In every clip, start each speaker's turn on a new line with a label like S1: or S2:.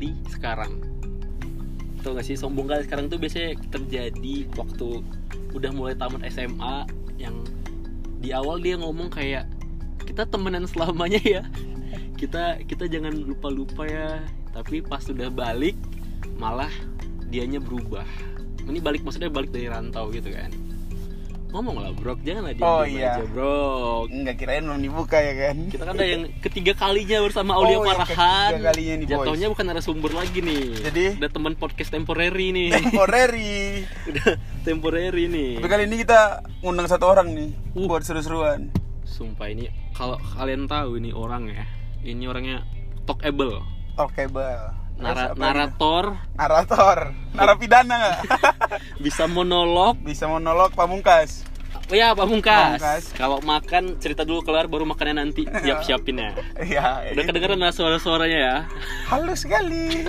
S1: kali sekarang. Tau gak sih sombong kali sekarang tuh biasanya terjadi waktu udah mulai tamat SMA yang di awal dia ngomong kayak kita temenan selamanya ya. Kita kita jangan lupa lupa ya. Tapi pas sudah balik malah dianya berubah. Ini balik maksudnya balik dari rantau gitu kan ngomong lah bro janganlah dia
S2: Oh, iya.
S1: aja bro
S2: Enggak kirain belum dibuka ya kan.
S1: kita kan ada yang ketiga kalinya bersama Aulia
S2: Oh,
S1: Farhan.
S2: ketiga kalinya nih, boys.
S1: Jatuhnya bukan narasumber lagi nih.
S2: Jadi?
S1: udah teman podcast temporary nih.
S2: Temporary.
S1: udah temporary nih.
S2: Tapi kali ini kita ngundang satu orang nih
S1: Uh.
S2: buat seru-seruan.
S1: Sumpah ini kalau kalian tahu ini orang ya. Ini orangnya talkable.
S2: Talkable.
S1: Nara- narator,
S2: narator, narapidana nggak?
S1: bisa monolog.
S2: Bisa monolog pamungkas.
S1: Oh ya, Pamungkas.
S2: Pamungkas.
S1: Kalau makan cerita dulu kelar baru makannya nanti siap-siapin ya.
S2: Iya.
S1: Udah kedengeran lah suara-suaranya ya.
S2: Halus sekali.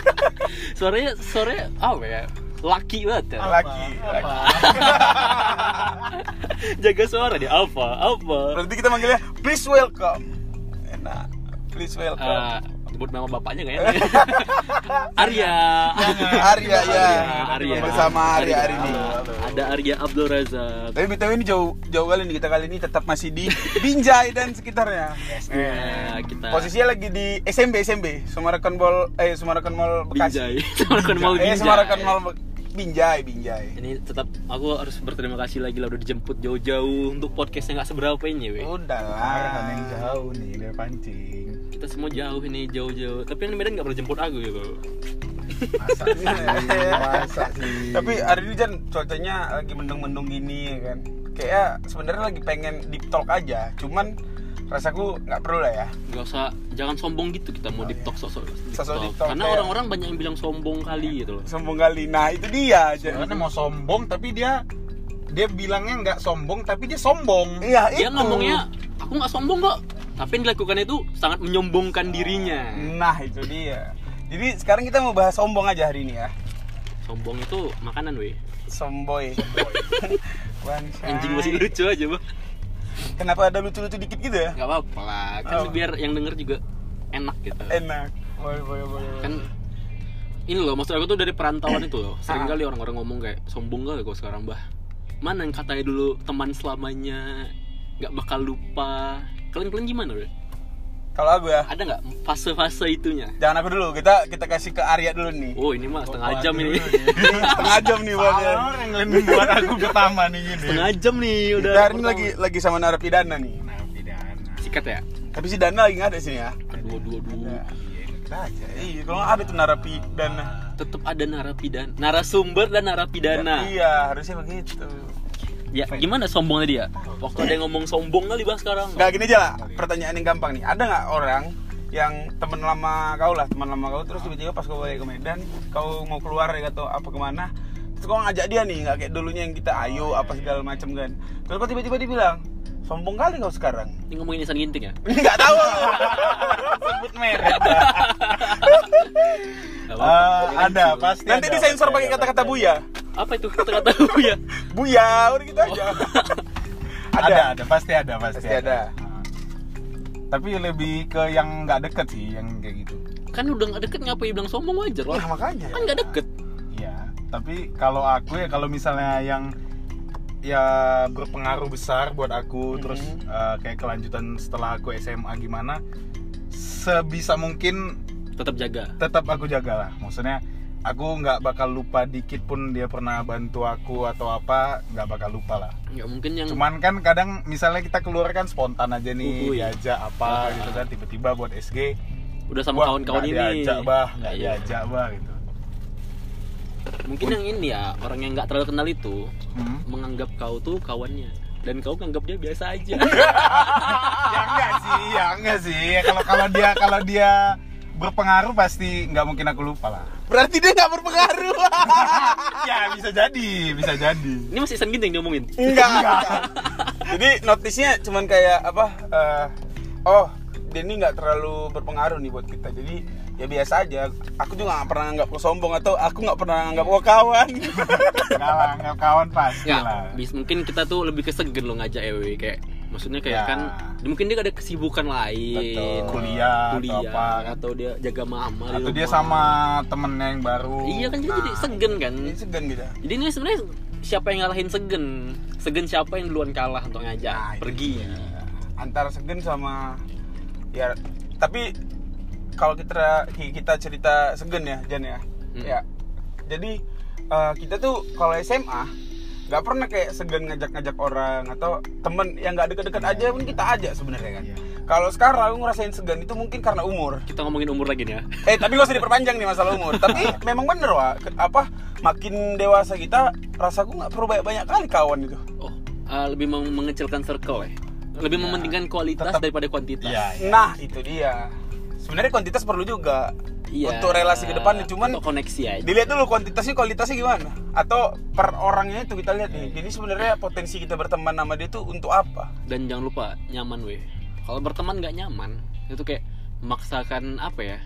S1: Suaranya suaranya apa ya? Laki banget ya.
S2: Laki. laki.
S1: Jaga suara dia apa? Apa?
S2: Berarti kita manggilnya please welcome. Enak. Please welcome.
S1: Eh, sebut nama bapaknya nggak ya? Arya.
S2: Arya ya.
S1: Arya.
S2: Bersama Arya hari ini.
S1: Ada Arya Abdul Razak.
S2: Tapi BTW ini jauh jauh kali nih kita kali ini tetap masih di Binjai dan sekitarnya.
S1: Ya, kita
S2: Posisinya lagi di SMB SMB, Sumarakan Mall eh Sumarakan Mall Bekasi.
S1: Binjai. Sumarakan Mall
S2: Eh
S1: Binjai.
S2: Sumarakan Mall Binjai, Binjai.
S1: Ini tetap aku harus berterima kasih lagi lah udah dijemput jauh-jauh untuk podcast yang nggak seberapa ini, we.
S2: Udah
S3: Kemarin ada yang
S2: lah.
S3: jauh nih dari pancing.
S1: Kita semua jauh ini jauh-jauh. Tapi yang di Medan nggak pernah jemput aku gitu.
S3: Masa sih? Masa sih?
S2: Tapi hari ini Jan cuacanya lagi mendung-mendung gini ya kan. Kayak sebenarnya lagi pengen deep talk aja, cuman rasaku nggak perlu lah ya.
S1: Nggak usah jangan sombong gitu kita mau talk sok-sok deep
S2: Sosok
S1: Karena
S2: kayak-
S1: orang-orang banyak yang bilang sombong kali gitu loh.
S2: Sombong kali. Nah, itu dia aja.
S3: Karena mau sombong tapi dia dia bilangnya nggak sombong tapi dia sombong.
S2: Iya,
S1: Dia
S2: itu.
S1: ngomongnya aku nggak sombong kok. Tapi yang dilakukan itu sangat menyombongkan dirinya.
S2: Nah, itu dia. Jadi sekarang kita mau bahas sombong aja hari ini ya.
S1: Sombong itu makanan, weh.
S2: Somboy. Bangsat.
S1: Anjing masih lucu aja, Bang.
S2: Kenapa ada lucu-lucu dikit gitu ya?
S1: Gak apa-apa lah, kan
S2: Oh.
S1: biar yang denger juga enak gitu.
S2: Enak. Boleh, boleh, boleh.
S1: Kan ini loh, maksud aku tuh dari perantauan itu loh. Sering
S2: Ah.
S1: kali orang-orang ngomong kayak sombong gak kok sekarang, Bah? Mana yang katanya dulu teman selamanya nggak bakal lupa. Kalian-kalian gimana, weh?
S2: Kalau aku ya,
S1: Ada nggak fase-fase itunya?
S2: jangan aku dulu. Kita kita kasih ke Arya dulu nih.
S1: Oh, ini mah setengah jam ini.
S3: nih.
S2: Setengah jam nih buat
S3: yang buat aku pertama nih gini.
S1: setengah jam nih udah.
S2: Kita hari ini lagi lagi sama narapidana nih.
S3: Nah, pidana.
S1: sikat ya.
S2: Tapi si Dana lagi nggak ada sini ya.
S1: Dua dua dua.
S3: Iya, aja ya.
S2: Iya, kalau ada tuh narapidana.
S1: Tetap ada narapidana, narasumber dan narapidana.
S2: Iya, harusnya begitu.
S1: Ya, gimana sombongnya dia? Waktu ada yang ngomong sombong kali bah sekarang.
S2: Nggak gini aja lah. Pertanyaan yang gampang nih. Ada nggak orang yang teman lama kau lah, teman lama kau terus tiba-tiba pas kau balik ke Medan, kau mau keluar ya atau apa ke mana, terus kau ngajak dia nih, nggak kayak dulunya yang kita ayo apa segala macam kan. Terus kau tiba-tiba dia bilang, sombong kali kau sekarang.
S1: Ini ngomongin Isan Ginting ya?
S2: Nggak tahu. Sebut merek.
S1: Gak.
S3: Ah, ada pasti.
S2: Nanti
S3: ada,
S2: disensor pakai kata-kata buya.
S1: Apa itu kata-kata ya?
S2: Buya, udah gitu aja.
S3: ada. Ada, ada, pasti ada, pasti,
S2: Pasti ada.
S3: Nah. Tapi lebih ke yang nggak deket sih, yang kayak gitu.
S1: Kan udah gak deket ngapain bilang sombong wajar
S2: Ya,
S1: lah.
S2: makanya.
S1: Kan gak deket.
S3: Iya, tapi kalau aku ya kalau misalnya yang ya berpengaruh besar buat aku
S2: Mhm.
S3: terus eh, kayak kelanjutan setelah aku SMA gimana sebisa mungkin
S1: Tetap jaga.
S3: tetap aku jaga lah maksudnya aku nggak bakal lupa dikit pun dia pernah bantu aku atau apa nggak bakal lupa lah
S1: Nggak mungkin yang
S3: cuman kan kadang misalnya kita keluar kan spontan aja nih
S1: Uhuy.
S3: diajak
S1: Ah.
S3: apa gitu kan tiba-tiba buat SG
S1: udah sama kawan-kawan
S3: nggak
S1: ini.
S3: diajak bah nggak
S1: Iya.
S3: diajak bah gitu
S1: Mungkin yang ini ya, orang yang nggak terlalu kenal itu
S3: Hmm?
S1: menganggap kau tuh kawannya dan kau nganggap dia biasa aja.
S3: ya enggak sih ya enggak sih Ya, kalau kalau dia kalau dia berpengaruh pasti nggak mungkin aku lupa lah
S2: Berarti dia nggak berpengaruh.
S3: ya bisa jadi bisa jadi
S1: ini masih Isan Ginting ngomongin.
S2: Enggak. Jadi notisnya cuman kayak apa? eh, oh, dia ini nggak terlalu berpengaruh nih buat kita. Jadi ya biasa aja. Aku juga nggak pernah anggap kau sombong atau aku nggak pernah anggap kau kawan.
S3: nggak lah nggak kawan pasti
S1: Ya,
S3: lah
S1: bis, mungkin kita tuh lebih kesegen lo ngajak EW kayak maksudnya kayak
S3: Ya.
S1: kan mungkin dia ada kesibukan lain.
S3: Betul. Kuliah atau
S1: kuliah
S3: apa.
S1: atau dia jaga mama
S3: atau dia sama temennya yang baru.
S1: Iya kan jadi, jadi segen kan?
S2: Ini segan gitu.
S1: Jadi ini sebenarnya siapa yang ngalahin segen? Segen siapa yang duluan kalah untuk ngajak
S2: Nah,
S1: pergi?
S2: antara segan sama ya tapi kalau kita kita cerita segan ya Jan ya.
S1: Hmm.
S2: ya. Jadi eh, kita tuh kalau SMA nggak pernah kayak segan ngajak-ngajak orang atau temen yang nggak deket-deket aja pun kita ajak sebenarnya kan.
S3: Iya.
S2: kalau sekarang aku ngerasain segan itu mungkin karena umur.
S1: Kita ngomongin umur lagi nih ya.
S2: Eh tapi gak usah diperpanjang nih masalah umur. Tapi memang bener wah Ke- apa makin dewasa kita rasaku nggak perlu banyak-banyak kali kawan itu.
S1: Oh eh, lebih meng- mengecilkan circle ya? Lebih
S3: Ya,
S1: mementingkan kualitas
S3: tetap-
S1: daripada kuantitas.
S3: Iya iya.
S2: Nah itu dia. Sebenarnya kuantitas perlu juga
S1: Iya.
S2: untuk relasi ke depan. Cuman
S1: untuk koneksi aja
S2: dilihat dulu kuantitasnya kualitasnya gimana. Atau per orangnya itu kita lihat nih. Jadi sebenarnya potensi kita berteman sama dia tuh untuk apa?
S1: dan jangan lupa nyaman weh kalau berteman nggak nyaman itu kayak memaksakan apa ya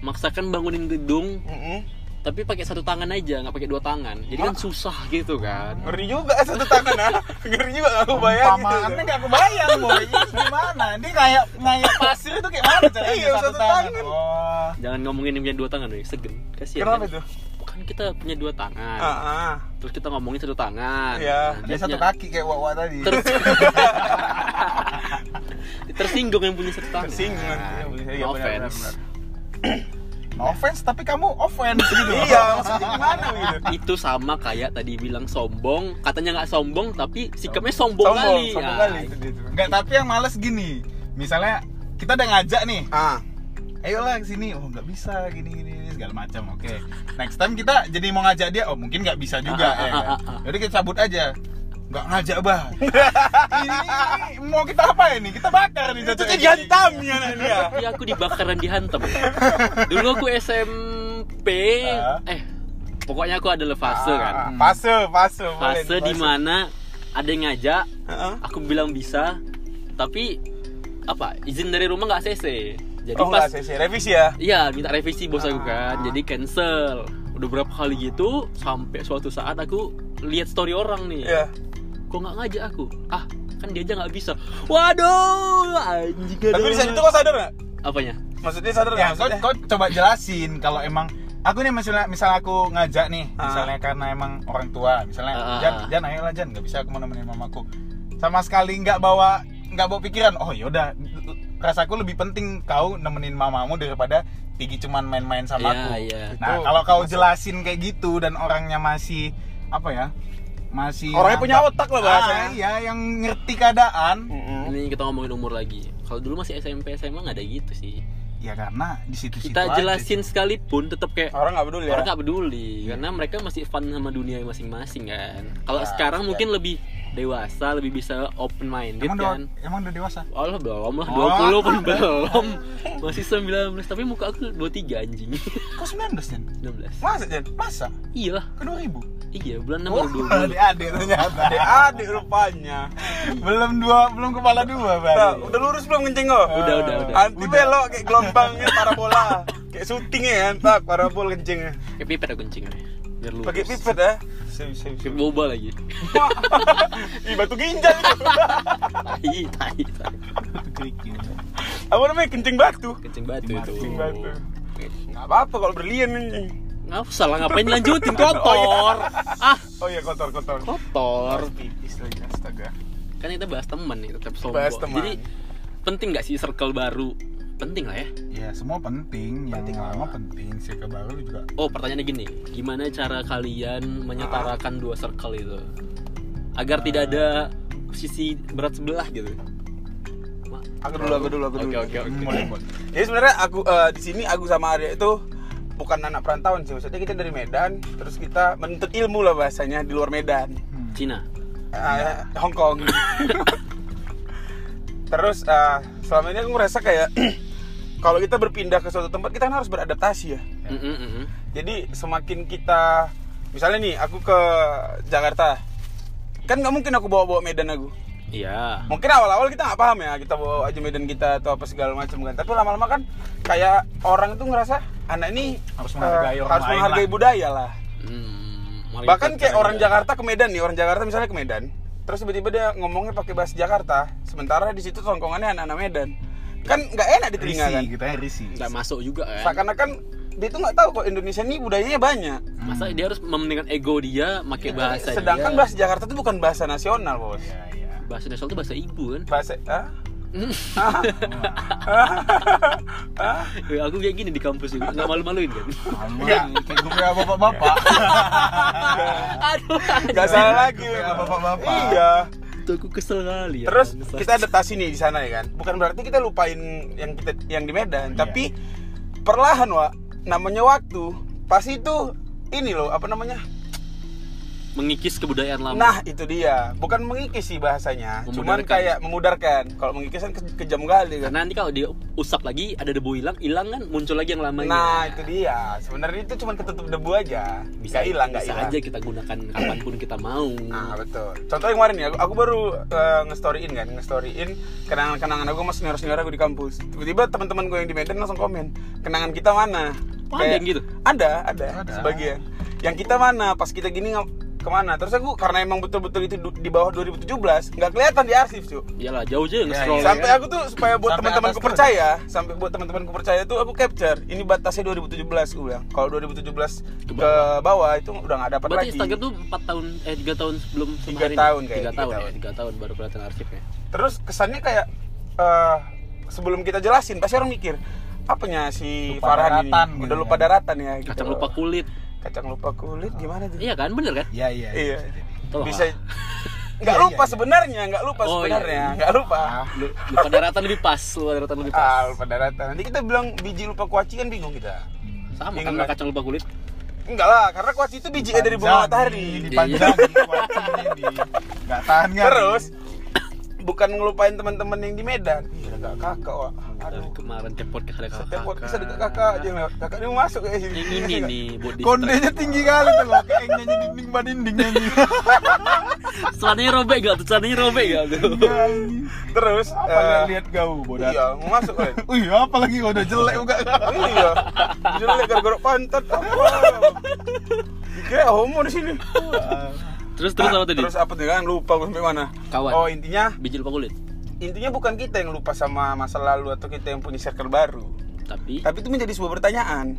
S1: memaksakan bangunin gedung
S2: Mm-mm.
S1: Tapi pakai satu tangan aja nggak pakai dua tangan jadi kan susah gitu kan
S2: Ngeri juga satu tangan ah. Ngeri juga gak aku bayangin.
S3: Umpamaannya nggak kebayang boy Ini gimana ini kayak kayak pasir itu kayak mana caranya
S2: Iya, satu tangan.
S3: oh
S1: jangan ngomongin yang punya dua tangan weh segen kasihan
S2: Kenapa
S1: kan?
S2: itu?
S1: kan kita punya dua tangan
S2: Ah, ah.
S1: terus kita ngomongin satu tangan
S2: Iya.
S1: Nah,
S3: dia
S1: dia
S3: satu
S1: punya-
S3: kaki kayak wawa tadi
S1: terus tersinggung yang punya satu tangan
S2: Tersinggung nanti. Iya,
S1: no
S2: benar, benar,
S1: offense
S2: benar.
S3: no offense tapi kamu offense gitu
S2: Iya, maksudnya gimana gitu?
S1: itu sama kayak tadi bilang sombong katanya nggak sombong tapi sikapnya sombong,
S2: Sombong,
S1: kali
S2: sombong
S1: Ah,
S2: kali itu dia tuh.
S3: Enggak, tapi yang males gini. Misalnya kita udah ngajak nih,
S2: Ah,
S3: ayolah ke sini. Oh, nggak bisa gini gini, gini, segala macam. Oke. Next time kita jadi mau ngajak dia, oh mungkin nggak bisa juga
S1: Ah,
S3: ya.
S1: ah,
S3: kan?
S1: ah, ah.
S3: Jadi kita cabut aja. Nggak ngajak, Bah. ini, ini mau kita apa ini? Kita bakar nih
S2: itu tuh
S3: ini.
S2: dihantam ya dia.
S1: Iya aku dibakar dan dihantam. Dulu aku SMP,
S3: Ah.
S1: eh pokoknya aku adalah fase kan.
S2: Ah, Fase, fase, boleh,
S1: Fase di mana ada yang ngajak,
S2: Heeh.
S1: aku bilang bisa, tapi apa izin dari rumah nggak CC. Jadi
S2: Oh,
S1: pas
S2: nggak CC. revisi ya.
S1: Iya minta revisi bos aku kan,
S2: Ah.
S1: jadi cancel. Udah berapa kali gitu sampai suatu saat aku lihat story orang nih.
S2: Iya.
S1: Kok nggak ngajak aku? Ah kan dia aja nggak bisa. Waduh anjing.
S2: Tapi di saat itu kau sadar nggak?
S1: Apanya?
S2: Maksudnya sadar
S3: Ya,
S2: nggak?
S3: kau, kau coba jelasin kalau emang aku nih misalnya misal aku ngajak nih,
S2: Ah.
S3: misalnya karena emang orang tua, misalnya
S1: Ah, ah,
S3: Jan,
S1: ah.
S3: Jan ayolah Jan, nggak bisa aku mau nemenin mamaku. Sama sekali nggak bawa nggak bawa pikiran. Oh yaudah, rasaku lebih penting kau nemenin mamamu daripada Pigi cuman main-main sama
S1: Iya,
S3: aku.
S1: iya.
S3: Nah, kalau kau jelasin kayak gitu dan orangnya masih apa ya? Masih
S2: Orangnya punya otak lah bahasanya.
S3: Ah, iya, yang ngerti keadaan.
S2: Mm-mm.
S1: Ini kita ngomongin umur lagi. Kalau dulu masih SMP SMA nggak ada gitu sih.
S3: Ya karena di situ-situ
S1: Kita
S3: aja
S1: jelasin sekalipun tetap kayak
S2: Orang nggak peduli ya.
S1: orang nggak peduli karena mereka masih fun sama dunia masing-masing kan. Kalau
S2: Ya,
S1: sekarang
S2: sekian.
S1: mungkin lebih dewasa, lebih bisa open minded
S3: Emang,
S1: kan.
S3: udah, emang udah dewasa?
S1: Allah belum lah,
S3: Oh.
S1: 20 pun belum. Masih 19, tapi muka aku 23 anjing.
S3: Kok 19 Jan?
S1: 19.
S2: Masa Jan?
S3: Masa?
S1: Iya lah.
S3: Ke 2000?
S1: Iya, bulan 6
S3: Oh,
S1: baru 20.
S3: adik-adik ternyata
S2: Adik-adik rupanya.
S3: Belum dua, belum kepala dua
S2: Nah,
S3: berarti
S2: udah lurus belum kencing kok?
S1: Udah, udah, udah.
S2: Anti belok kayak gelombangnya parabola. kayak syutingnya kan, tak parabol kencingnya.
S1: Kayak pipet aku kencing nih. Biar lurus.
S2: Pakai pipet ya.
S1: Kayak boba lagi.
S2: Ih, batu ginjal itu.
S1: tai, tai, tai.
S2: Apa namanya? Kencing batu.
S1: Kencing batu itu.
S2: Kencing batu. Nggak apa-apa kalau berlian anjing.
S1: Nggak salah ngapain lanjutin kotor. Ah,
S2: Oh iya kotor kotor.
S1: kotor.
S2: pipis lagi astaga.
S1: Kan kita bahas teman nih, tetap sombong.
S2: Bahas teman.
S1: Jadi penting nggak sih circle baru? Penting lah ya.
S3: Ya semua penting, yang
S2: Penting
S3: lama
S2: lah.
S3: penting, circle baru juga
S1: Oh, pertanyaannya gini, gimana cara kalian menyetarakan dua circle itu agar tidak ada sisi berat sebelah gitu?
S2: Aku dulu, aku dulu, aku
S1: Oke,
S2: dulu.
S1: oke, oke.
S3: Boleh, boleh
S2: Jadi sebenarnya aku eh, di sini aku sama Arya itu bukan anak perantauan sih. Maksudnya kita dari Medan, terus kita menuntut ilmu lah bahasanya di luar Medan.
S3: Hmm.
S1: Cina.
S2: Eh, Hong Kong. terus eh, selama ini aku ngerasa kayak kalau kita berpindah ke suatu tempat kita kan harus beradaptasi ya.
S1: Mm, mm, mm, mm.
S2: Jadi semakin kita misalnya nih aku ke Jakarta kan nggak mungkin aku bawa-bawa Medan aku
S1: Iya.
S2: mungkin awal-awal kita nggak paham ya kita bawa aja Medan kita atau apa segala macam kan tapi lama-lama kan kayak orang itu ngerasa anak ini
S3: Harus
S2: eh,
S3: menghargai orang
S2: harus menghargai
S3: lah.
S2: budaya lah
S1: Hmm,
S2: bahkan kayak orang
S1: ya.
S2: Jakarta ke Medan nih orang Jakarta misalnya ke Medan terus tiba-tiba dia ngomongnya pakai bahasa Jakarta sementara di situ tongkongannya anak-anak Medan kan nggak enak di telinga kan
S3: kita risi.
S1: nggak masuk juga kan
S2: seakan-akan dia tuh nggak tahu kok Indonesia ini budayanya banyak
S1: masa dia harus mementingkan ego dia pakai bahasa
S2: sedangkan
S1: dia.
S2: bahasa Jakarta itu bukan bahasa nasional bos
S3: Iya, iya.
S1: bahasa nasional itu bahasa ibu kan
S2: bahasa ah?
S1: Ya, aku kayak gini di kampus juga nggak malu-maluin kan
S3: Aman, kayak gue kayak bapak-bapak.
S1: aduh
S2: nggak salah lagi
S3: bapak-bapak.
S2: iya
S1: Tuh, aku kesel kali ya
S2: Terus
S1: Bangsat.
S2: kita adaptasi nih di sana ya kan. Bukan berarti kita lupain yang kita yang di Medan,
S3: Iya.
S2: tapi perlahan wa namanya waktu pasti itu ini loh apa namanya?
S1: Mengikis kebudayaan lama
S2: Nah, itu dia. Bukan mengikis sih bahasanya, cuman
S1: Memudarkan.
S2: kayak memudarkan. Kalau mengikis kan ke- kejam kali kan.
S1: karena nanti kalau dia usap lagi ada debu hilang hilang kan muncul lagi yang lamanya
S2: Nah, itu dia. Sebenarnya itu cuma ketutup debu aja. Bisa hilang, nggak
S1: bisa
S2: hilang.
S1: aja kita gunakan kapan pun kita mau
S2: Nah betul. Contoh yang kemarin nih, aku, aku baru uh, nge-storyin kan, nge-storyin kenangan-kenangan aku sama senior-senior aku di kampus. Tiba-tiba teman-teman gue yang di Medan langsung komen, kenangan kita mana?
S1: Oh, ada yang gitu?
S2: Ada, ada,
S3: Ada.
S2: sebagian. Yang kita mana? Pas kita gini ke mana? Terus aku karena emang betul-betul itu di bawah 2017, nggak kelihatan di arsip cuy.
S1: iyalah jauh aja
S3: Ya, iya.
S2: Sampai aku tuh supaya buat teman-temanku percaya, sampai buat teman-temanku percaya tuh aku capture. Ini batasnya 2017 gue bilang. Kalau 2017 ke bawah, itu udah nggak dapat
S1: berarti
S2: lagi.
S1: Instagram tuh 4 tahun eh 3 tahun sebelum
S2: Tiga tahun
S1: ya?
S2: kayak,
S1: tiga
S2: tiga
S1: tahun
S2: tahun.
S1: ya 3 tahun baru kelihatan arsipnya
S2: Terus kesannya kayak eh, sebelum kita jelasin pasti orang mikir apanya si
S3: Lupa
S2: Farhan ini
S3: daratan
S2: udah
S3: gitu
S2: lupa daratan ya gitu.
S1: kacang lupa kulit
S2: kacang lupa kulit gimana tuh
S1: iya kan bener kan
S3: Iya, iya.
S2: Iya.
S1: Tolong,
S2: bisa
S1: ah.
S2: nggak
S3: Iya,
S2: lupa
S3: iya, iya.
S2: sebenarnya nggak lupa
S1: Oh, iya,
S2: sebenarnya
S1: iya.
S2: nggak lupa
S3: Ah,
S1: Lu- lupa daratan lebih pas lupa daratan lebih pas
S2: ah lupa daratan nanti kita bilang biji lupa kuaci kan bingung kita
S1: sama
S2: Bingung
S1: kan kacang lupa kulit
S2: enggak lah karena kuaci itu biji dari bunga matahari
S3: Dipanjangin kuacinya di nggak tahan kan.
S2: terus bukan ngelupain teman-teman yang di Medan. Iya ada kakak wah
S1: dari
S2: aduh.
S1: kemarin podcast ada kakak
S2: setiap podcast ada kakak aja kakak dia masuk kayak sini
S1: yang ini nih di
S3: Kondenya tinggi kali tuh loh, kayak nyanyi dinding banding nyanyi.
S1: celananya robek gak? Tuh celananya robek gak? Tuh
S2: terus
S3: Apa
S2: eh,
S3: lihat kau bodat?
S2: iya masuk kan
S3: Wih, apa lagi kau? Udah jelek kau?
S2: iya. Jelek gara-gara pantat. Apa? Dikira homo di sini
S1: terus terus apa tadi?
S2: terus apa tuh kan lupa gue sampai mana.
S1: Kawan.
S2: oh intinya
S1: biji lupa kulit.
S2: intinya bukan kita yang lupa sama masa lalu atau kita yang punya circle baru.
S1: Tapi?
S2: Tapi itu menjadi sebuah pertanyaan.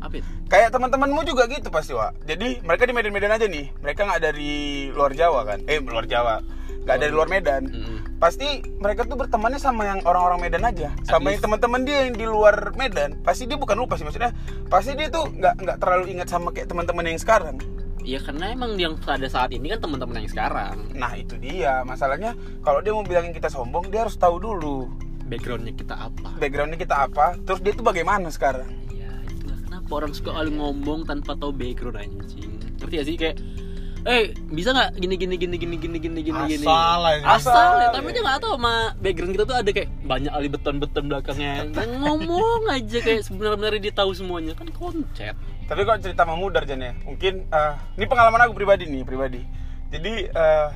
S1: Apa itu?
S2: Kayak teman-temanmu juga gitu pasti wa jadi mereka di Medan-Medan aja nih. Mereka nggak dari luar Jawa kan? Eh luar Jawa. Nggak dari luar Medan.
S1: Mm-mm.
S2: pasti mereka tuh bertemannya sama yang orang-orang Medan aja. Sama yang teman-teman dia yang di luar Medan. Pasti dia bukan lupa sih maksudnya. Pasti dia tuh nggak nggak terlalu ingat sama kayak teman-teman yang sekarang
S1: Iya karena emang yang pada saat ini kan teman-teman yang sekarang.
S2: Nah itu dia. Masalahnya kalau dia mau bilangin kita sombong dia harus tahu dulu.
S1: Backgroundnya kita apa?
S2: Backgroundnya kita apa? Terus dia tuh bagaimana sekarang?
S1: Ya itulah kenapa orang suka kali ngomong tanpa tahu background anjing. Ngerti gak sih? Kayak eh bisa nggak? Gini gini gini gini gini gini gini gini.
S3: Asal aja.
S1: asal, ya, tapi dia nggak tahu sama background kita tuh ada kayak banyak ali beton beton belakangnya ngomong aja kayak sebenarnya dia tahu semuanya. Kan koncet
S2: tapi kok cerita memudar Jan ya? Mungkin eh, ini pengalaman aku pribadi nih pribadi. Jadi eh,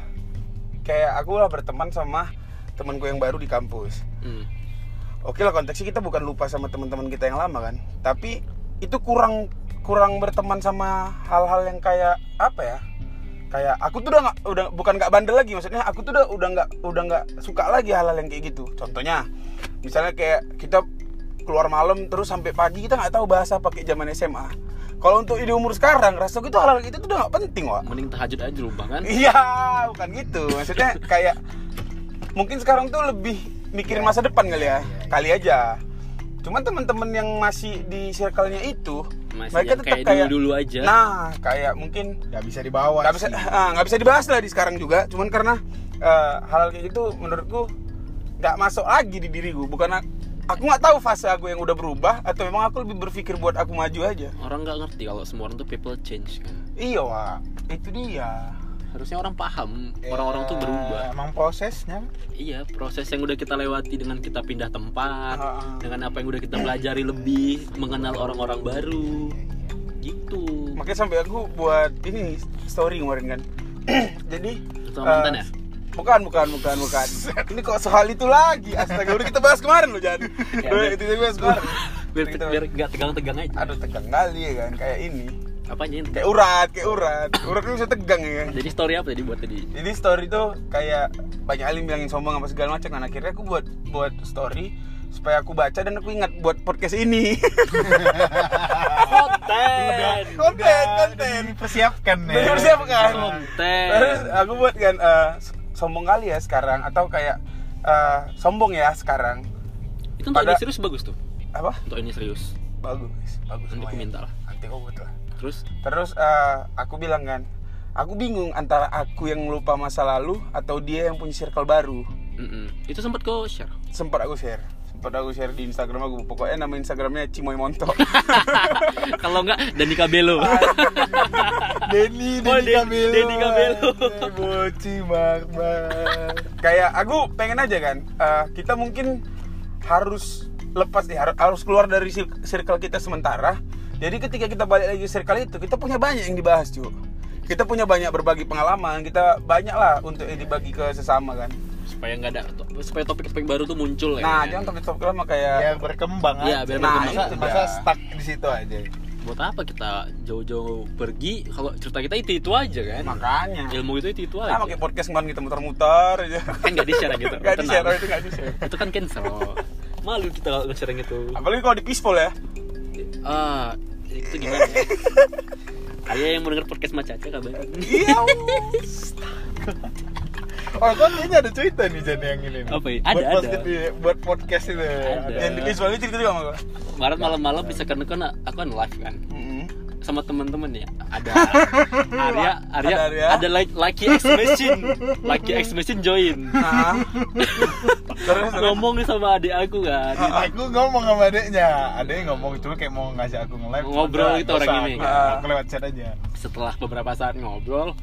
S2: kayak aku lah berteman sama temanku yang baru di kampus.
S1: Hmm.
S2: oke lah konteksnya kita bukan lupa sama teman-teman kita yang lama kan? Tapi itu kurang kurang berteman sama hal-hal yang kayak apa ya kayak aku tuh udah nggak udah bukan nggak bandel lagi maksudnya aku tuh udah udah nggak udah nggak suka lagi hal-hal yang kayak gitu contohnya misalnya kayak kita keluar malam terus sampai pagi kita nggak tahu bahasa pakai zaman SMA kalau untuk di umur sekarang rasa gitu hal-hal gitu tuh udah nggak penting wak
S1: mending tahajud aja rumah kan
S2: Iya, bukan gitu. Maksudnya kayak mungkin sekarang tuh lebih mikirin masa depan kali ya. Kali aja. Cuman teman-teman yang masih di circle-nya itu,
S1: Masih
S2: mereka tetap
S1: kayak
S2: kayak
S1: dulu-dulu aja.
S2: Nah, kayak mungkin
S3: Gak bisa dibawa.
S2: nggak bisa ah, nggak bisa dibahas lah di sekarang juga. Cuman karena eh, hal kayak gitu menurutku nggak masuk lagi di diriku. Bukan aku nggak tahu fase aku yang udah berubah atau memang aku lebih berpikir buat aku maju aja.
S1: orang nggak ngerti kalau semua orang tuh people change kan
S2: Iya, Wak. Itu dia.
S1: Harusnya orang paham
S3: Ya,
S1: orang-orang tuh berubah.
S3: Emang prosesnya.
S1: iya proses yang udah kita lewati dengan kita pindah tempat
S2: ah.
S1: dengan apa yang udah kita pelajari lebih mengenal orang-orang baru. Gitu.
S2: Makanya sampai aku buat ini story kemarin kan. Jadi eh,
S1: ya?
S2: bukan bukan bukan bukan. Ini kok soal itu lagi? Astaga udah kita bahas kemarin loh jadi
S1: Ya,
S2: udah kita bahas kemarin.
S1: Biar biar nggak tegang-tegang aja.
S2: Aduh tegang kali ya kan kayak ini
S1: apanya itu
S2: kayak urat kayak urat. Urat itu bisa tegang ya.
S1: Jadi story apa tadi buat tadi?
S2: Jadi story tuh kayak banyak alim bilangin sombong apa segala macam. Kan akhirnya aku buat buat story supaya aku baca dan aku ingat buat podcast ini.
S1: Konten.
S2: Konten
S3: Udah-
S2: konten.
S3: udah dipersiapkan ya.
S2: Udah dipersiapkan.
S1: konten.
S2: Terus aku buat kan eh, sombong kali ya sekarang atau kayak eh, sombong ya sekarang.
S1: Itu untuk
S2: Pada-
S1: ini serius bagus tuh?
S2: Apa?
S1: Untuk ini serius.
S2: Bagus bagus
S1: Nanti aku minta lah.
S2: nanti kau buat lah
S1: terus?
S2: Terus eh, aku bilang kan aku bingung antara aku yang lupa masa lalu atau dia yang punya circle baru.
S1: Mm-mm. itu sempat kau share?
S2: Sempat aku share. Sempat aku share di Instagram aku. Pokoknya nama Instagramnya Cimoy Monto.
S1: Kalau enggak Dani Kabelo
S3: Denny
S1: Oh,
S3: Denny
S1: Den-
S3: Kabelo
S1: Denny Kabelo.
S3: Boci
S2: kayak aku pengen aja kan eh, kita mungkin harus lepas deh har- harus keluar dari cir- circle kita sementara jadi ketika kita balik lagi ke circle itu kita punya banyak yang dibahas cuy kita punya banyak berbagi pengalaman kita banyak lah untuk yang dibagi ke sesama kan.
S1: Supaya nggak ada supaya topik-topik baru tuh muncul ya.
S2: Nah jangan topik-topik lama kayak
S3: biar berkembang
S1: Iya,
S3: aja.
S1: biar
S2: Nah,
S1: berkembang.
S3: masa,
S2: itu
S3: masa stuck di situ aja.
S1: Buat apa kita jauh-jauh pergi? Kalau cerita kita itu itu aja kan?
S2: Makanya.
S1: Ilmu itu itu itu
S2: nah
S1: aja.
S2: pakai podcast kemarin kita muter-muter aja.
S1: Kan nggak di share gitu.
S2: Nggak di share
S1: Tenang.
S2: itu nggak di share
S1: itu kan cancel. Malu kita kalau nge-share yang itu.
S2: Apalagi kalau di peaceful ya.
S1: Ah itu gimana ya? Ayah yang mau denger podcast Macaca kabarin
S2: iya
S3: Oh, kok kayaknya ada cerita nih Jan yang ini nih.
S1: Apa ya?
S3: Buat
S1: Ada,
S3: podcast,
S1: ada.
S3: ini- buat podcast itu.
S1: Ada.
S2: yang di itu cerita juga sama gua
S1: Kemarin malam-malam bisa kan kan aku kan live kan sama temen-temen ya ada Arya Arya
S2: Ada Arya.
S1: ada like Lucky X Machine Lucky X Machine join
S2: Nah. Terus
S1: ngomong nih sama adik aku kan
S3: Aku ngomong sama adeknya, adeknya ngomong cuma kayak mau ngajak aku nge-live.
S1: Ngobrol gitu orang ini.
S3: aku-
S2: Ah.
S3: Aku lewat chat aja.
S1: setelah beberapa saat ngobrol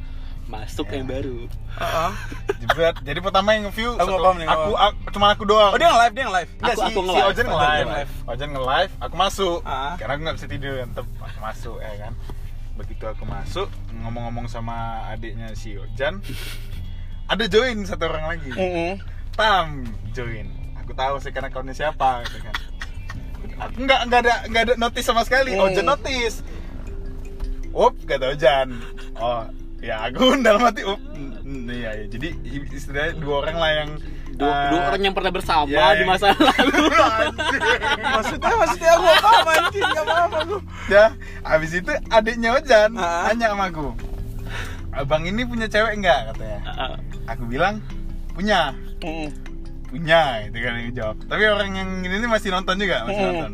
S1: masuk
S3: Ya.
S1: yang baru
S2: Heeh.
S3: Jebret. Jadi pertama yang nge-view
S2: Aku nih,
S3: aku, aku- cuma aku doang.
S2: oh dia nge-live dia nge-live
S3: Enggak,
S1: Aku-
S3: si,
S1: aku
S3: si
S1: nge-live.
S3: Ojen
S2: Ojen
S3: nge-live. Ojen nge-live, aku masuk.
S2: Ah.
S3: Karena aku nggak bisa tidur tetep aku masuk ya kan. Begitu aku masuk, ngomong-ngomong sama adiknya si Ojan, ada join satu orang lagi.
S2: Mm-mm.
S3: Tam join. Aku tahu sih karena kawannya siapa gitu kan. Aku nggak nggak ada nggak ada notice sama sekali.
S2: Hmm.
S3: Ojan notice. Up kata Ojan. Oh ya aku dalam hati up. Iya ya. Jadi istilahnya dua orang lah yang
S1: dua,
S3: eh,
S1: dua orang yang pernah bersama
S3: ya,
S1: di
S3: yang-
S1: masa lalu
S2: maksudnya maksudnya aku paham anjing nggak paham aku
S3: ya habis itu adiknya Ojan
S2: Ah.
S3: tanya sama aku abang ini punya cewek enggak katanya
S1: Ah,
S3: aku bilang punya
S2: Mm-mm.
S3: punya gitu kan yang jawab. Tapi orang yang ini nih masih nonton juga masih
S2: Hmm.
S3: nonton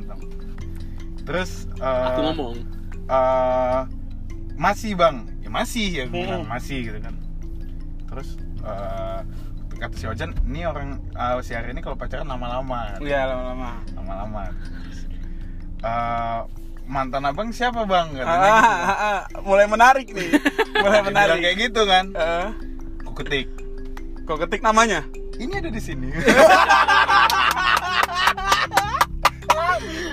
S3: terus eh,
S1: aku ngomong.
S3: eh, masih bang. Ya masih ya gue bilang masih gitu kan. Terus eh, kata si Ojan ini orang eh, si Ari ini kalau pacaran lama-lama.
S2: Iya lama-lama.
S3: Lama-lama. Eh, mantan abang siapa bang?
S2: Ah,
S3: katanya
S2: ah,
S3: gitu.
S2: ah, ah. mulai menarik nih. Mulai menarik.
S3: kayak gitu kan.
S2: Eh,
S3: aku ketik
S2: kau ketik namanya
S3: ini ada di sini.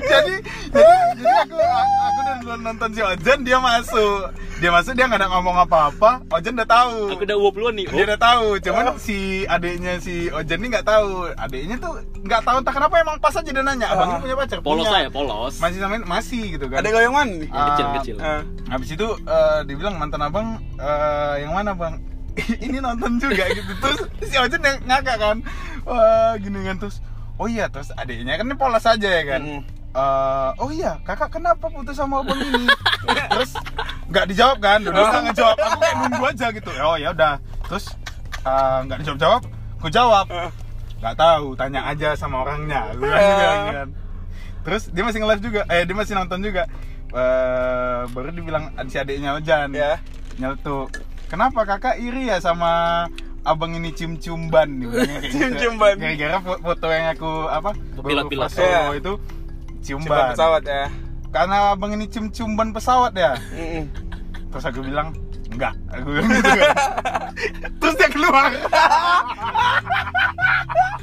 S3: Jadi jadi jadi aku aku udah duluan nonton si Ojan dia masuk. Dia masuk dia nggak ada ngomong apa-apa. Ojan udah tahu.
S1: Aku udah 20 nih
S3: dia
S1: oh,
S3: udah tahu. Cuman si adiknya si Ojan ini nggak tahu. Adiknya tuh nggak tahu entah kenapa emang pas aja dia nanya abang
S2: Ah.
S3: punya pacar?
S1: Polos
S3: punya.
S1: saya polos.
S3: Masih samain masih gitu kan.
S2: Ada kau yang mana nih
S1: Yang kecil,
S3: Ah,
S1: kecil.
S2: Eh,
S3: Habis itu eh, dibilang mantan abang eh, yang mana bang? ini nonton juga gitu. Terus si Ojen yang ngakak kan. Wah gini kan. Terus oh iya terus adiknya kan ini polos aja ya kan.
S2: Mm.
S3: Eh, oh iya kakak kenapa putus sama abang ini? Terus nggak dijawab kan. Udah nggak ngejawab aku kayak nunggu aja gitu. Oh ya udah. Terus eh, nggak dijawab jawab. Aku jawab.
S2: Eh.
S3: nggak tahu tanya aja sama orangnya. Gua bilang gitu kan. terus dia masih nge-live juga. Eh dia masih nonton juga. Eh, baru dibilang si adiknya Ojan
S2: Ya.
S3: nyeletuk kenapa kakak iri ya sama abang ini nih kayak gitu.
S2: Cium-ciumban.
S3: gara-gara fo- foto yang aku apa
S1: Pilot-pilot.
S2: Iya.
S3: itu ciumban
S2: pesawat ya
S3: karena abang ini cium-ciumban pesawat ya terus aku bilang enggak aku bilang gitu kan. terus dia keluar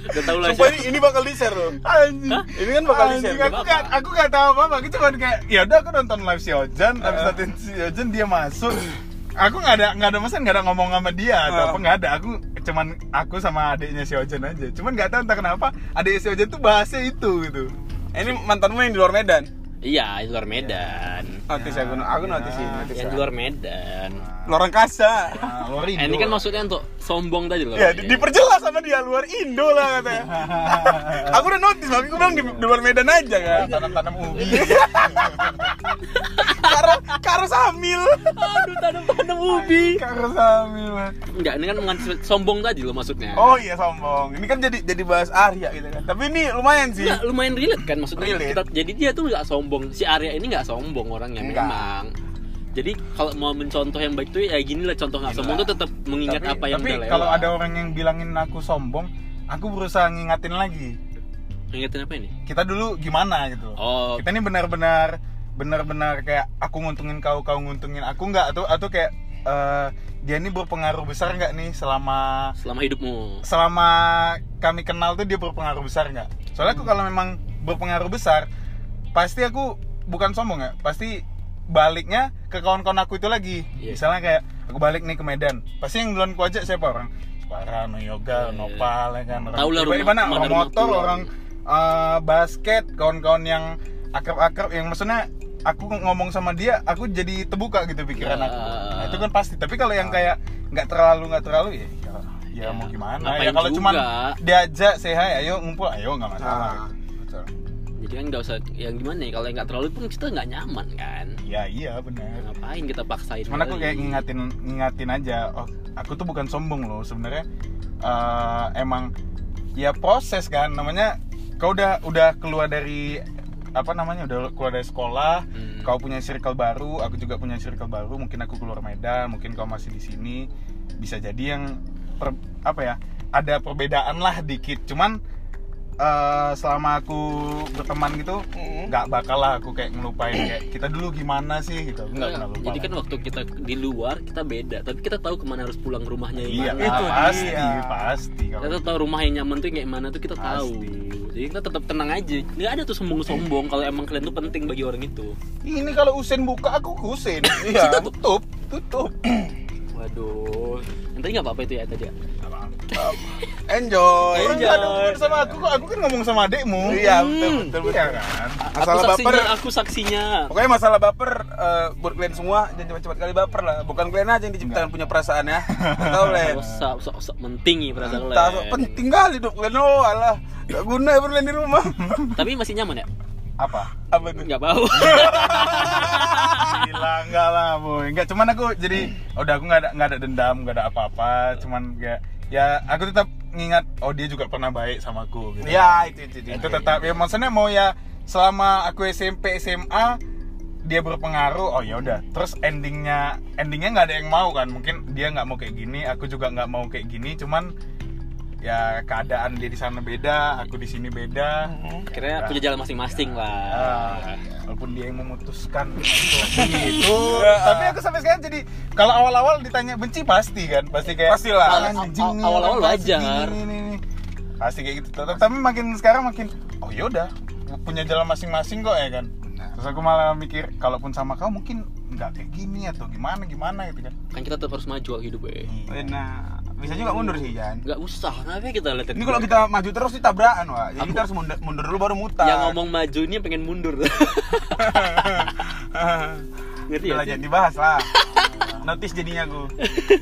S1: udah tahu lah
S2: Sumpah
S1: siapa.
S2: ini, ini bakal di share loh
S3: anjing
S2: Ini kan bakal
S3: Anjing,
S2: di-share.
S3: aku gak aku gak tahu apa apa aku cuma kayak ya udah aku nonton live si Ojan habis
S2: Uh.
S3: nonton si Ojan dia masuk aku nggak ada nggak ada masa nggak ada ngomong sama dia atau
S2: Uh.
S3: apa nggak ada aku cuman aku sama adiknya si Ojan aja cuman nggak tahu entah kenapa adik si Ojan tuh bahasnya itu gitu
S2: Ini mantanmu yang di luar Medan
S1: Iya, di luar Medan.
S2: Notis aku, aku notis sih, notis.
S1: Yang di luar Medan.
S2: Luar angkasa.
S3: Nah, luar
S1: Eh, ini kan maksudnya untuk sombong tadi loh.
S2: Ya, di- diperjelas sama dia luar Indo lah katanya. aku udah notis, tapi aku bilang di, di luar Medan aja kan.
S3: tanam-tanam ubi
S2: Karo karo samil.
S1: Aduh, tanam-tanam ubi.
S3: karo samil
S1: Enggak, ini kan mengantisipasi sombong tadi loh maksudnya.
S2: Oh iya sombong. Ini kan jadi jadi bahas Arya gitu kan. Tapi ini lumayan sih.
S1: Enggak, lumayan relate kan maksudnya.
S2: Relate.
S1: Kita, jadi dia tuh nggak sombong. Si Arya ini nggak sombong orangnya
S2: Enggak.
S1: memang. Jadi kalau mau mencontoh yang baik tuh ya gini lah contoh nggak sombong tuh tetap mengingat
S3: tapi,
S1: apa yang
S3: tapi
S1: udah lewat.
S3: kalau ada orang yang bilangin aku sombong aku berusaha ngingatin lagi
S1: Ingetin apa ini?
S3: kita dulu gimana gitu.
S1: Oh,
S3: kita ini benar-benar benar-benar kayak aku nguntungin kau kau nguntungin aku nggak atau atau kayak eh, dia ini berpengaruh besar nggak nih selama
S1: selama hidupmu.
S3: selama kami kenal tuh dia berpengaruh besar nggak soalnya aku kalau memang berpengaruh besar pasti aku bukan sombong ya pasti baliknya ke kawan-kawan aku itu lagi
S1: Iya.
S3: misalnya kayak aku balik nih ke Medan pasti yang duluan ku ajak siapa orang Separano, Yoga,
S1: Iya.
S3: Nopal ya kan orang
S1: Tahu lah
S3: Tiba-
S1: rumah-
S3: mana orang
S1: rumah
S3: motor
S1: gua.
S3: orang eh, basket kawan-kawan yang akrab-akrab yang maksudnya aku ngomong sama dia aku jadi terbuka gitu pikiran
S1: Ya.
S3: aku nah, itu kan pasti tapi kalau yang kayak nggak terlalu nggak terlalu ya ya, ya
S1: Ya,
S3: mau gimana
S1: ngapain
S3: ya kalau cuman diajak hi ayo ngumpul ayo nggak
S2: Ah.
S3: masalah Betul.
S1: Jadi kan nggak usah yang gimana ya kalau yang nggak terlalu pun kita nggak nyaman kan.
S3: iya iya benar
S1: Ngapain kita paksain?
S3: cuman aku kayak ngingatin ngingatin aja oh aku tuh bukan sombong loh sebenarnya eh, emang ya proses kan namanya kau udah udah keluar dari apa namanya udah keluar dari sekolah
S1: Hmm.
S3: kau punya circle baru aku juga punya circle baru mungkin aku keluar Medan mungkin kau masih di sini bisa jadi yang per- apa ya ada perbedaan lah dikit cuman eh, selama aku berteman gitu
S2: Mm.
S3: nggak bakal lah aku kayak ngelupain kayak kita dulu gimana sih gitu nggak
S1: Enggak,
S3: pernah lupa
S1: jadi kan waktu kita di luar kita beda, tapi kita tahu ke mana harus pulang rumahnya yang
S3: Iya,
S1: mana.
S2: Itu
S3: pasti,
S2: dia.
S3: pasti. Kalau
S1: Kita tahu rumah yang nyaman tuh kayak mana tuh kita tahu.
S3: Pasti.
S1: Jadi kita tetap tenang aja. Nggak ada tuh sombong-sombong kalau emang kalian tuh penting bagi orang itu.
S3: ini kalau Usen buka aku ke Usen.
S2: Iya.
S3: tutup, tutup.
S1: Waduh. Yang tadi nggak apa-apa itu ya tadi ya.
S2: Enjoy.
S3: Orang nggak ada hubungan sama aku kok, aku kan ngomong sama adekmu.
S2: Iya, betul betul
S3: Iya
S2: betul.
S3: kan.
S2: Masalah
S1: aku saksinya,
S2: baper.
S1: aku saksinya.
S2: Pokoknya masalah baper eh, buat kalian semua jangan cepat-cepat kali baper lah. Bukan kalian aja yang diciptakan punya perasaan ya. Tahu lah.
S1: Usah, usah, usah mentingi perasaan
S2: Tak
S1: kalian.
S2: penting kali hidup kalian. Oh, alah. Gak guna ya kalian di rumah.
S1: Tapi masih nyaman ya?
S3: Apa?
S2: Apa tuh?
S1: Nggak bau.
S3: Gila enggak lah, boy. Enggak cuman aku jadi udah aku nggak ada nggak ada dendam, nggak ada apa-apa, cuman kayak ya aku tetap ngingat oh dia juga pernah baik sama aku gitu.
S2: Ya, itu itu.
S3: itu tetap ya maksudnya mau ya selama aku SMP SMA dia berpengaruh oh ya udah terus endingnya endingnya nggak ada yang mau kan mungkin dia nggak mau kayak gini aku juga nggak mau kayak gini cuman ya keadaan dia di sana beda aku di sini beda.
S1: Akhirnya punya jalan masing-masing
S3: Ah,
S1: lah.
S3: walaupun dia yang memutuskan itu tapi aku sampai sekarang jadi kalau awal-awal ditanya benci pasti kan? Pasti kayak
S2: Pastilah.
S3: "Ah,
S1: Awal-awal wajar.
S3: gini, nih, nih." pasti kayak gitu. Tapi makin sekarang makin oh yaudah punya jalan masing-masing kok ya kan? Terus aku malah mikir kalaupun sama kau mungkin nggak kayak gini atau gimana gimana gitu kan?
S1: Kan kita tetap harus maju hidup ya.
S2: Nah, bisa juga mundur sih, Jan.
S1: Nggak usah, kenapa kita lihat
S2: Ini kalau kita maju terus di tabrakan, Wak. Jadi kita harus mundur, mundur dulu baru mutar.
S1: yang ngomong maju ini pengen mundur. Ngerti ya?
S2: Jangan dibahas lah. Notis jadinya gue.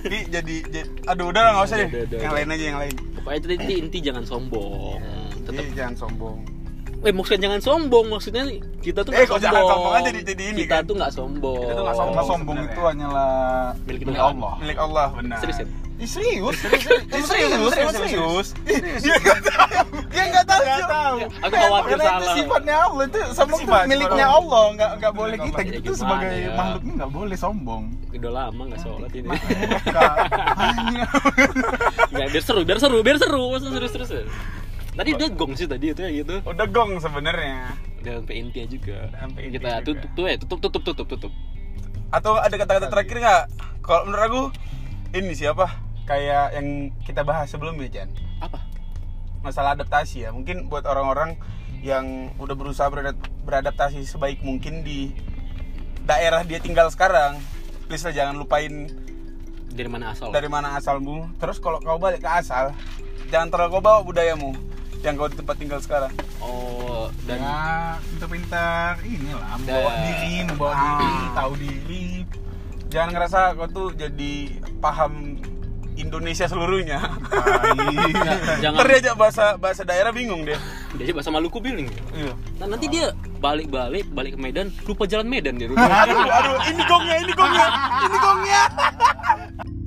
S2: Jadi jadi, jadi aduh udah lah nggak usah deh.
S1: Udah, udah,
S2: Yang
S1: udah.
S2: lain aja yang lain.
S1: Pokoknya itu inti, inti jangan sombong. Tetap
S2: Jadi jangan sombong.
S1: Eh maksudnya jangan sombong, maksudnya kita tuh
S2: Eh,
S1: nggak
S2: kok jangan sombong aja jadi- jadi ini,
S1: Kita
S2: kan?
S1: tuh nggak sombong.
S2: Kita tuh nggak Sombong
S3: sombong itu hanyalah
S1: Milik
S3: milik. Allah
S2: Milik Allah benar.
S1: Serius ya?
S3: Serius
S2: Serius,
S3: serius serius
S2: serius,
S3: serius
S2: Dia nggak tahu. Dia nggak tahu.
S3: nggak tahu
S1: Aku khawatir
S3: Karena itu
S1: salah.
S3: sifatnya Allah itu itu miliknya Allah nggak nggak boleh kita kita
S1: Ya, gimana
S3: sebagai
S1: ya?
S3: makhluk ini nggak boleh sombong
S1: Udah lama nggak sholat ini. Nggak, biar seru, biar seru, biar seru, serius terus. Tadi udah gong sih tadi itu ya gitu.
S2: Udah gong sebenarnya.
S1: Dan sampai intinya juga.
S2: Sampai
S1: Kita tutup tuh ya, tutup tutup tutup tutup.
S2: Atau ada kata-kata terakhir nggak? Kalau menurut aku ini siapa? Kayak yang kita bahas sebelumnya, Jan.
S1: Apa?
S2: Masalah adaptasi ya. Mungkin buat orang-orang yang udah berusaha beradap- beradaptasi sebaik mungkin di daerah dia tinggal sekarang. Please lah jangan lupain
S1: Dari mana asal?
S2: dari mana asalmu. Terus kalau kau balik ke asal, jangan terlalu kau bawa budayamu. yang kau di tempat tinggal sekarang
S1: oh dan
S3: ya pintar-pintar inilah membawa diri membawa
S2: Ah.
S3: diri tahu diri
S2: jangan ngerasa kau tuh jadi paham Indonesia seluruhnya.
S1: Nggak, jangan.
S2: Ntar bahasa bahasa daerah bingung deh
S1: dia bahasa Maluku bilang
S2: iya.
S1: Nah, nanti dia balik-balik balik ke Medan lupa jalan Medan dia
S2: aduh aduh ini gongnya ini gongnya ini gongnya